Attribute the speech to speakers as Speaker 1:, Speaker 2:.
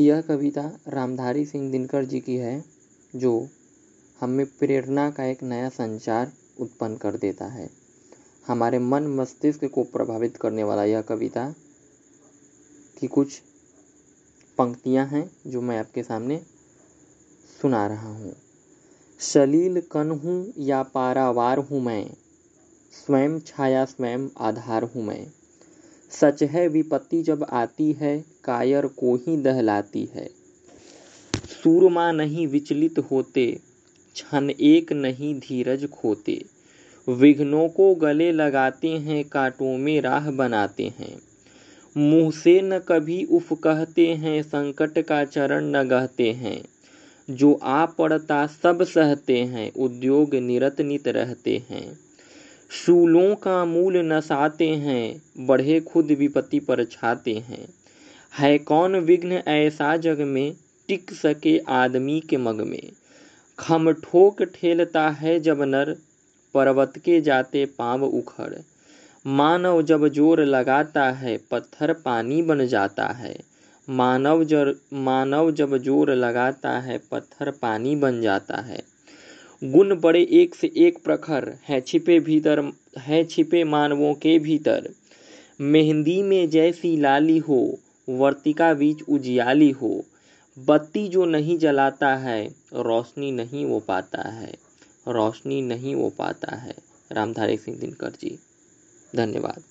Speaker 1: यह कविता रामधारी सिंह दिनकर जी की है, जो हमें प्रेरणा का एक नया संचार उत्पन्न कर देता है। हमारे मन मस्तिष्क को प्रभावित करने वाला यह कविता की कुछ पंक्तियाँ हैं, जो मैं आपके सामने सुना रहा हूँ। सलील कन हूँ या पारावार हूँ मैं, स्वयं छाया स्वयं आधार हूँ मैं। सच है विपत्ति जब आती है, कायर को ही दहलाती है। सूरमा नहीं विचलित होते, क्षण एक नहीं धीरज खोते। विघ्नों को गले लगाते हैं, कांटों में राह बनाते हैं। मुँह से न कभी उफ कहते हैं, संकट का चरण न गहते हैं। जो आ पड़ता सब सहते हैं, उद्योग निरत नित रहते हैं। शूलों का मूल नसाते हैं, बढ़े खुद विपत्ति पर छाते हैं। है कौन विघ्न ऐसा जग में, टिक सके आदमी के मग में। खम ठोक ठेलता है जब नर, पर्वत के जाते पाँव उखड़। मानव जब ज़ोर लगाता है, पत्थर पानी बन जाता है। मानव जर, मानव जब ज़ोर लगाता है, पत्थर पानी बन जाता है। गुण बड़े एक से एक प्रखर है, छिपे भीतर, है छिपे मानवों के भीतर। मेहंदी में जैसी लाली हो, वर्तिका बीच उजियाली हो, बत्ती जो नहीं जलाता है, रोशनी नहीं वो पाता है, रोशनी नहीं वो पाता है। रामधारी सिंह दिनकर जी, धन्यवाद।